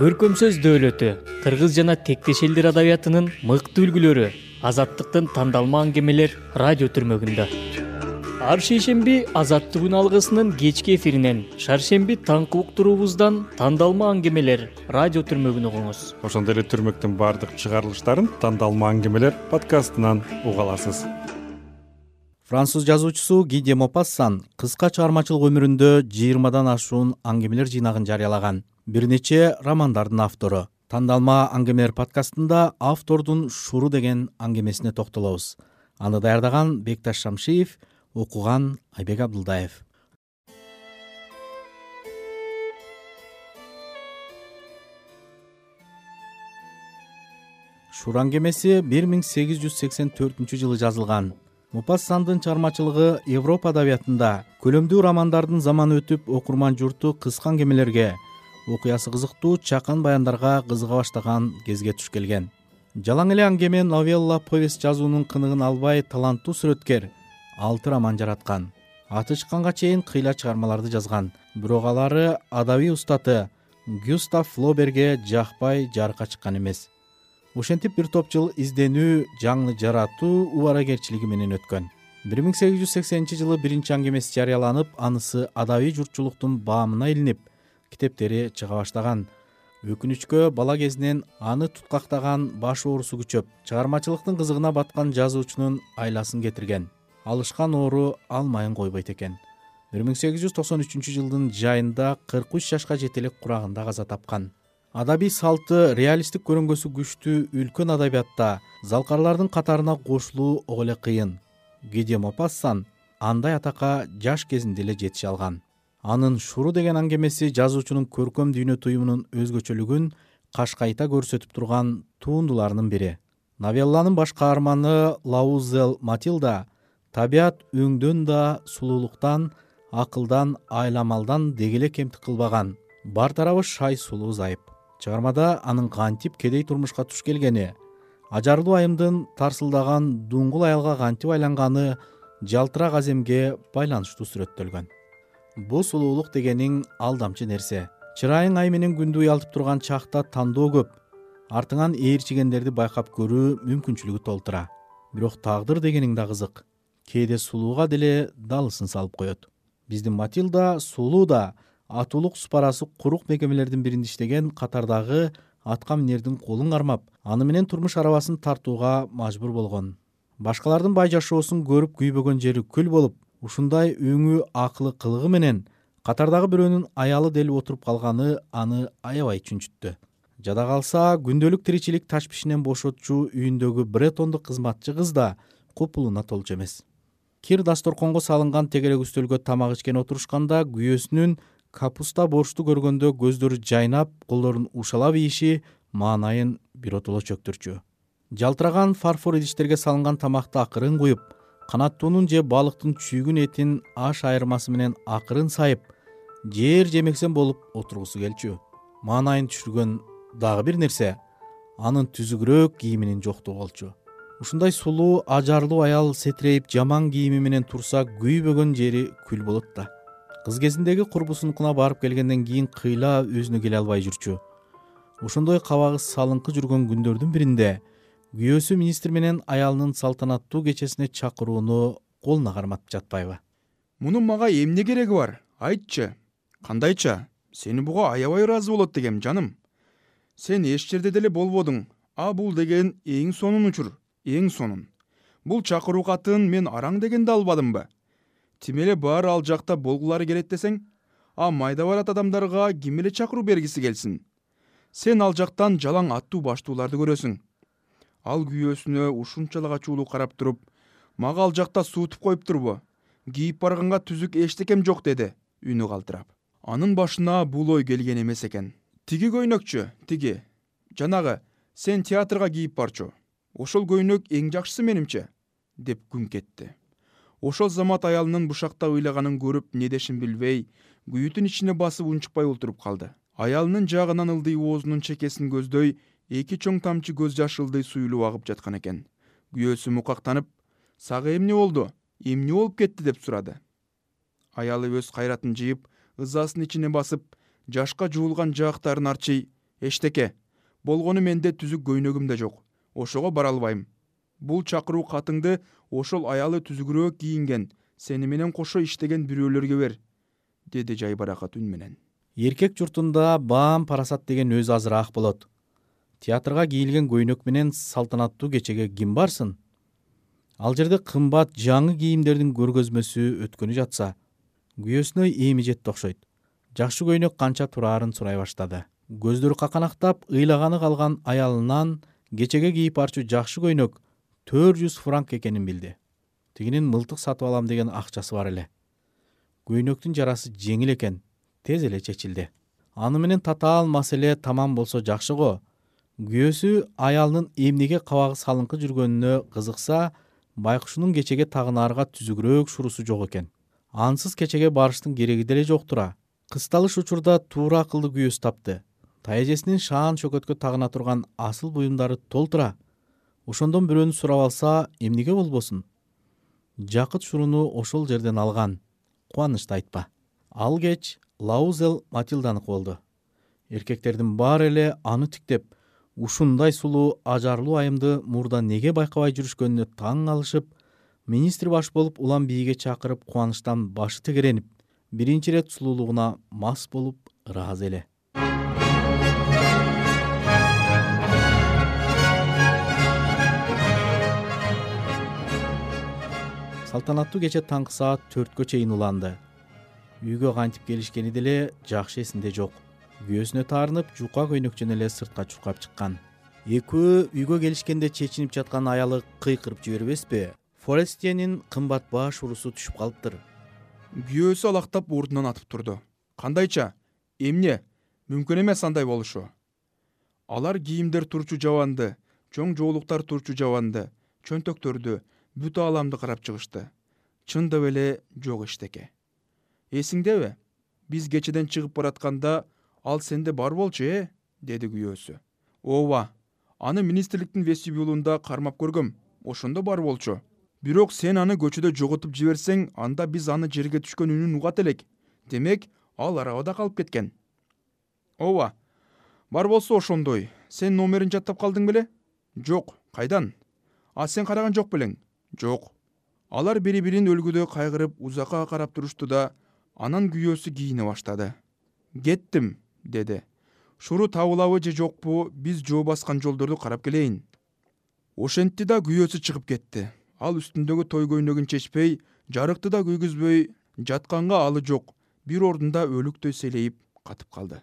көркөм сөз дөөлөтү кыргыз жана тектеш элдер адабиятынын мыкты үлгүлөрү азаттыктын тандалма аңгемелер радио түрмөгүндө. Ар шейшемби азаттык үн алгысынын кечки эфиринен шаршемби таңкы уктуруубуздан тандалма аңгемелер радио түрмөгүн угуңуз. Ошондой эле түрмөктүн баардык чыгарылыштарын тандалма аңгемелер подкастынан уга аласыз француз жазуучусу ги де мопассан кыска чыгармачылык өмүрүндө жыйырмадан ашуун аңгемелер жыйнагын жарыялаган. Бир нече романдардын автору. Тандалма аңгемелер подкастында автордун шуру деген аңгемесине токтолобуз. Аны даярдаган бекташ шамшиев окуган айбек абдылдаев шуру аңгемеси бир миң сегиз жүз сексен төртүнчү жылы жазылган мупассандын чыгармачылыгы европа адабиятында көлөмдүү романдардын заманы өтүп окурман журту кыска аңгемелерге окуясы кызыктуу чакан баяндарга кызыга баштаган кезге туш келген. Жалаң эле аңгеме новелла повесть жазуунун кыныгын албай таланттуу сүрөткер алты роман жараткан. Аты чыкканга чейин кыйла чыгармаларды жазган. Бирок алары адабий устаты гюстав флоберге жакпай жарыкка чыккан эмес ошентип бир топ жыл изденүү жаңы жаратуу убаракерчилиги менен өткөн. бир миң сегиз жүз сексенинчи жылы биринчи аңгемеси жарыяланып анысы адабий журтчулуктун баамына илинип китептери чыга баштаган. өкүнүчкө бала кезинен аны туткактаган баш оорусу күчөп чыгармачылыктын кызыгына баткан жазуучунун айласын кетирген. алышкан оору ал майын койбойт экен. бир миң сегиз жүз токсон үчүнчү жылдын жайында кырк үч жашка жете элек курагында каза тапкан адабий салты реалисттик көрөнгөсү күчтүү үлкөн адабиятта залкарлардын катарына кошулуу ого эле кыйын. Гиде мопассан андай атакка жаш кезинде эле жетише алган. Анын шуру деген аңгемеси жазуучунун көркөм дүйнө туюмунун өзгөчөлүгүн кашкайта көрсөтүп турган туундуларынын бири. Новелланын баш каарманы лаузел матилда табият өңдөн да сулуулуктан акылдан айламалдан деги эле кемтик кылбаган. Бар тарабы шай сулуу зайып чыгармада анын кантип кедей турмушка туш келгени ажарлуу айымдын тарсылдаган дуңгул аялга кантип айланганы жалтырак аземге байланыштуу сүрөттөлгөн. Бул сулуулук дегениң алдамчы нерсе. Чырайың ай менен күндү уялтып турган чакта тандоо көп. Артыңан ээрчигендерди байкап көрүү мүмкүнчүлүгү толтура. Бирок тагдыр дегениң да кызык. Кээде сулууга деле далысын салып коет. Биздин матилда сулуу да атуулук супарасы курук мекемелердин биринде иштеген катардагы атка минердин колун кармап аны менен турмуш арабасын тартууга мажбур болгон. Башкалардын бай жашоосун көрүп күйбөгөн жери күл болуп ушундай өңү акылы кылыгы менен катардагы бирөөнүн аялы делип отуруп калганы аны аябай чүнчүттү жада калса күндөлүк тиричилик ташпишинен бошотчу үйүндөгү бретондук кызматчы кыз да купулуна толчу эмес. Кир дасторконго салынган тегерек үстөлгө тамак ичкени отурушканда күйөөсүнүн капуста борчту көргөндө көздөрү жайнап колдорун ушалап ийиши маанайын биротоло чөктүрчү. Жалтыраган фарфор идиштерге салынган тамакты акырын куюп канаттуунун же балыктын чүйгүн этин аш айырмасы менен акырын сайып жээр жемексен болуп отургусу келчү. Маанайын түшүргөн дагы бир нерсе анын түзүгүрөөк кийиминин жоктугу болчу. Ушундай сулуу ажарлуу аял сетирейип жаман кийими менен турса күйбөгөн жери күл болот да кыз кезиндеги курбусунукуна барып келгенден кийин кыйла өзүнө келе албай жүрчү. Ошондой кабагы салыңкы жүргөн күндөрдүн биринде күйөөсү министр менен аялынын салтанаттуу кечесине чакырууну колуна карматып жатпайбы? Мунун мага эмне кереги бар? Айтчы. Кандайча? Сени буга аябай ыраазы болот дегем жаным. Сен эч жерде деле болбодуң. А бул деген эң сонун учур эң сонун. Бул чакыруу катын мен араң дегенде албадымбы тим эле баары ал жакта болгулары келет десең а майда барат адамдарга ким эле чакыруу бергиси келсин? Сен ал жактан жалаң аттуу баштууларды көрөсүң. Ал күйөөсүнө ушунчалык ачуулуу карап туруп мага ал жакта суутуп коюптурбу кийип барганга түзүк эчтекем жок деди үнү калтырап. Анын башына бул ой келген эмес экен. Тиги көйнөкчү тиги. Жанагы сен театрга кийип барчу. Ошол көйнөк эң жакшысы менимче деп күңк этти ошол замат аялынын бушактап ыйлаганын көрүп эмне дешин билбей күйүтүн ичине басып унчукпай олтуруп калды. Аялынын жаагынан ылдый оозунун чекесин көздөй эки чоң тамчы көз жаш ылдый суюлуп агып жаткан экен. Күйөөсү мукактанып сага эмне болду? Эмне болуп кетти? деп сурады. Аялы өз кайратын жыйып ызасын ичине басып жашка жуулган жаактарын арчый эчтеке болгону менде түзүк көйнөгүм да жок ошого бара албайм бул чакыруу катыңды ошол аялы түзүгүрөөк кийинген сени менен кошо иштеген бирөөлөргө бер деди жайбаракат үн менен. Эркек журтунда баам парасат деген өзү азыраак болот. Театрга кийилген көйнөк менен салтанаттуу кечеге ким барсын? Ал жерде кымбат жаңы кийимдердин көргөзмөсү өткөнү жатса күйөөсүнө эми жетти окшойт. Жакшы көйнөк канча тураарын сурай баштады. Көздөрү каканактап ыйлаганы калган аялынан кечеге кийип барчу жакшы көйнөк төрт жүз франк экенин билди. Тигинин мылтык сатып алам деген акчасы бар эле. Көйнөктүн жарасы жеңил экен тез эле чечилди. Аны менен татаал маселе тамам болсо жакшы го. Күйөөсү аялынын эмнеге кабагы салыңкы жүргөнүнө кызыкса байкушунун кечеге тагынаарга түзүгүрөөк шурусу жок экен. Ансыз кечеге барыштын кереги деле жок тура кысталыш учурда туура акылды күйөөсү тапты. Тайэжесинин шаан шөкөткө тагына турган асыл буюмдары толтура ошондон бирөөнү сурап алса эмнеге болбосун? Жакыт шуруну ошол жерден алган. Кубанычты айтпа. Ал кеч лаузел матилданыкы болду эркектердин баары эле аны тиктеп ушундай сулуу ажарлуу айымды мурда неге байкабай жүрүшкөнүнө таң калышып министр баш болуп улам бийге чакырып кубанычтан башы тегеренип биринчи ирет сулуулугуна мас болуп ыраазы эле салтанаттуу кече таңкы саат төрткө чейин уланды. Үйгө кантип келишкени деле жакшы эсинде жок. Күйөөсүнө таарынып жука көйнөкчөнү эле сыртка чуркап чыккан. Экөө үйгө келишкенде чечинип жаткан аялы кыйкырып жибербеспи? Форестиенин кымбат баш урусу түшүп калыптыр. Күйөөсү алактап ордунан атып турду. Кандайча? Эмне? Мүмкүн эмес андай болушу. Алар кийимдер турчу жабанды чоң жоолуктар турчу жабанды чөнтөктөрдү бүт ааламды карап чыгышты. Чындап эле жок эчтеке эсиңдеби? Биз кечеден чыгып баратканда ал сенде бар болчу э деди күйөөсү. Ооба аны министрликтин вестибюлунда кармап көргөм. Ошондо бар болчу. Бирок сен аны көчөдө жоготуп жиберсең анда биз аны жерге түшкөн үнүн угат элек. Демек ал арабада калып кеткен ооба бар болсо ошондой. Сен номерин жаттап калдың беле? Жок. Кайдан? А сен караган жок белең жок. Алар бири бирин өлгүдө кайгырып узакка карап турушту да анан күйөөсү кийине баштады. Кеттим деди. Шуру табылабы же жокпу биз жөө баскан жолдорду карап келейин ошентти да күйөөсү чыгып кетти. Ал үстүндөгү той көйнөгүн чечпей жарыкты да күйгүзбөй жатканга алы жок бир ордунда өлүктөй селейип катып калды.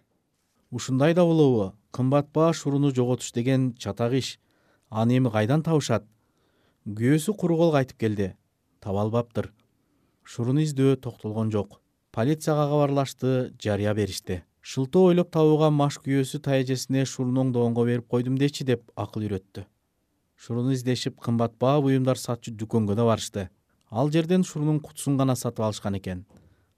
Ушундай да болобу. Кымбат баш уруну жоготуш деген чатак иш. Аны эми кайдан табышат күйөөсү куру кол кайтып келди. Таба албаптыр шуруну издөө токтолгон жок. Полицияга кабарлашты жарыя беришти. Шылтоо ойлоп табууга маш күйөөсү тайэжесине шуруну оңдогонго берип койдум дечи деп акыл үйрөттү. Шуруну издешип кымбат баа буюмдар сатчу дүкөнгө да барышты. Ал жерден шурунун кутусун гана сатып алышкан экен.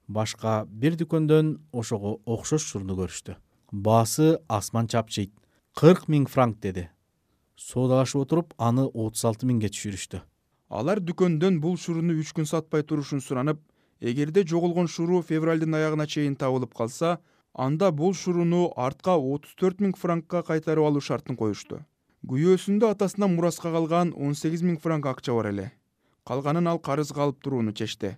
Башка бир дүкөндөн ошого окшош шуруну көрүштү. Баасы асман чапчыйт. Кырк миң франк деди соодалашып отуруп аны отуз алты миңге түшүрүштү. Алар дүкөндөн бул шуруну үч күн сатпай турушун суранып эгерде жоголгон шуру февралдын аягына чейин табылып калса анда бул шуруну артка отуз төрт миң франкка кайтарып алуу шартын коюшту. Күйөөсүндө атасынан мураска калган он сегиз миң франк акча бар эле. Калганын ал карызга алып турууну чечти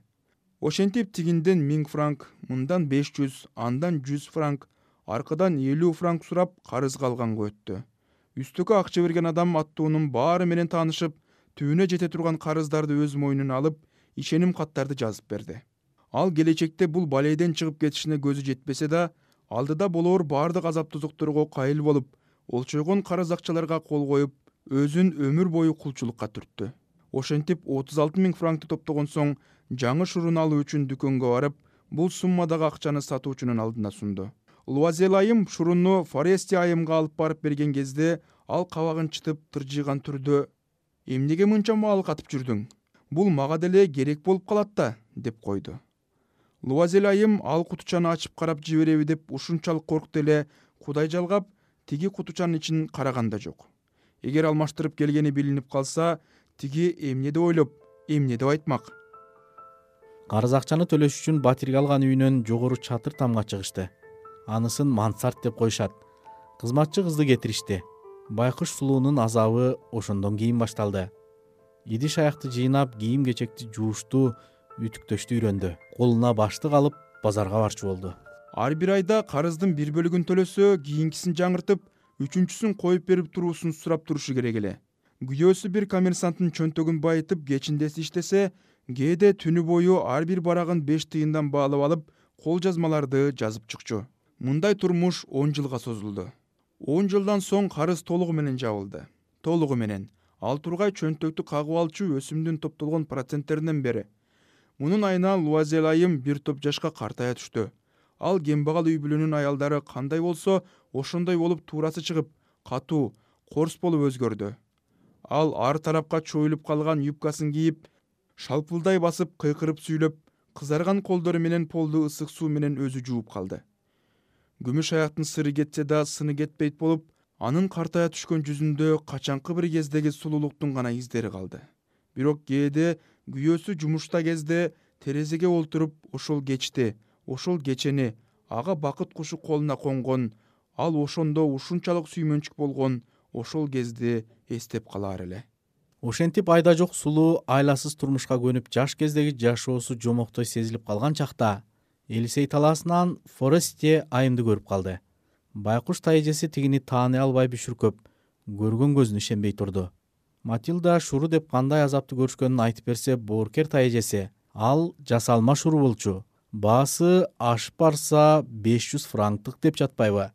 ошентип тигинден миң франк мындан беш жүз андан жүз франк аркадан элүү франк сурап карызга алганга өттү үстүккө акча берген адам аттуунун баары менен таанышып түбүнө жете турган карыздарды өз мойнуна алып ишеним каттарды жазып берди. Ал келечекте бул балейден чыгып кетишине көзү жетпесе да алдыда болоор баардык азап тозокторго кайыл болуп олчойгон карыз акчаларга кол коюп өзүн өмүр бою кулчулукка түрттү. Ошентип отуз алты миң франкты топтогон соң жаңы шуруну алуу үчүн дүкөнгө барып бул суммадагы акчаны сатуучунун алдына сунду луазел айым шуруну форести айымга алып барып берген кезде ал кабагын чытып тыржыйган түрдө эмнеге мынча маал катып жүрдүң? Бул мага деле керек болуп калат да деп койду. Луазел айым ал кутучаны ачып карап жибереби деп ушунчалык коркто эле кудай жалгап тиги кутучанын ичин караган да жок. Эгер алмаштырып келгени билинип калса тиги эмне деп ойлоп эмне деп айтмак? Карыз акчаны төлөш үчүн батирге алган үйүнөн жогору чатыр тамга чыгышты анысын мансарт деп коюшат. Кызматчы кызды кетиришти. Байкуш сулуунун азабы ошондон кийин башталды. Идиш аякты жыйнап кийим кечекти жуушту үтүктөштү үйрөндү. Колуна баштык алып базарга барчу болду. Ар бир айда карыздын бир бөлүгүн төлөсө кийинкисин жаңыртып үчүнчүсүн коюп берип туруусун сурап турушу керек эле. Күйөөсү бир коммерсанттын чөнтөгүн байытып кечиндеси иштесе кээде түнү бою ар бир барагын беш тыйындан баалап алып кол жазмаларды жазып чыкчу мындай турмуш он жылга созулду. Он жылдан соң карыз толугу менен жабылды. Толугу менен. Ал тургай чөнтөктү кагып алчу өсүмдүн топтолгон проценттеринен бери. Мунун айынан луазель айым бир топ жашка картая түштү. Ал кембагал үй бүлөнүн аялдары кандай болсо ошондой болуп туурасы чыгып катуу корс болуп өзгөрдү. Ал ар тарапка чоюлуп калган юбкасын кийип шалпылдай басып кыйкырып сүйлөп кызарган колдору менен полду ысык суу менен өзү жууп калды күмүш аяктын сыры кетсе да сыны кетпейт болуп анын картая түшкөн жүзүндө качанкы бир кездеги сулуулуктун гана издери калды. Бирок кээде күйөөсү жумушта кезде терезеге олтуруп ошол кечти ошол кечени ага бакыт кушу колуна конгон ал ошондо ушунчалык сүймөнчүк болгон ошол кезди эстеп калаар эле. Ошентип айда жок сулуу айласыз турмушка көнүп жаш кездеги жашоосу жомоктой сезилип калган чакта элисей талаасынан форестье айымды көрүп калды. Байкуш тайэжеси тигини тааный албай бүшүркөп көргөн көзүнө ишенбей турду. Матилда шуру деп кандай азапты көрүшкөнүн айтып берсе боорукер тайэжеси ал жасалма шуру болчу. Баасы ашып барса беш жүз франктык деп жатпайбы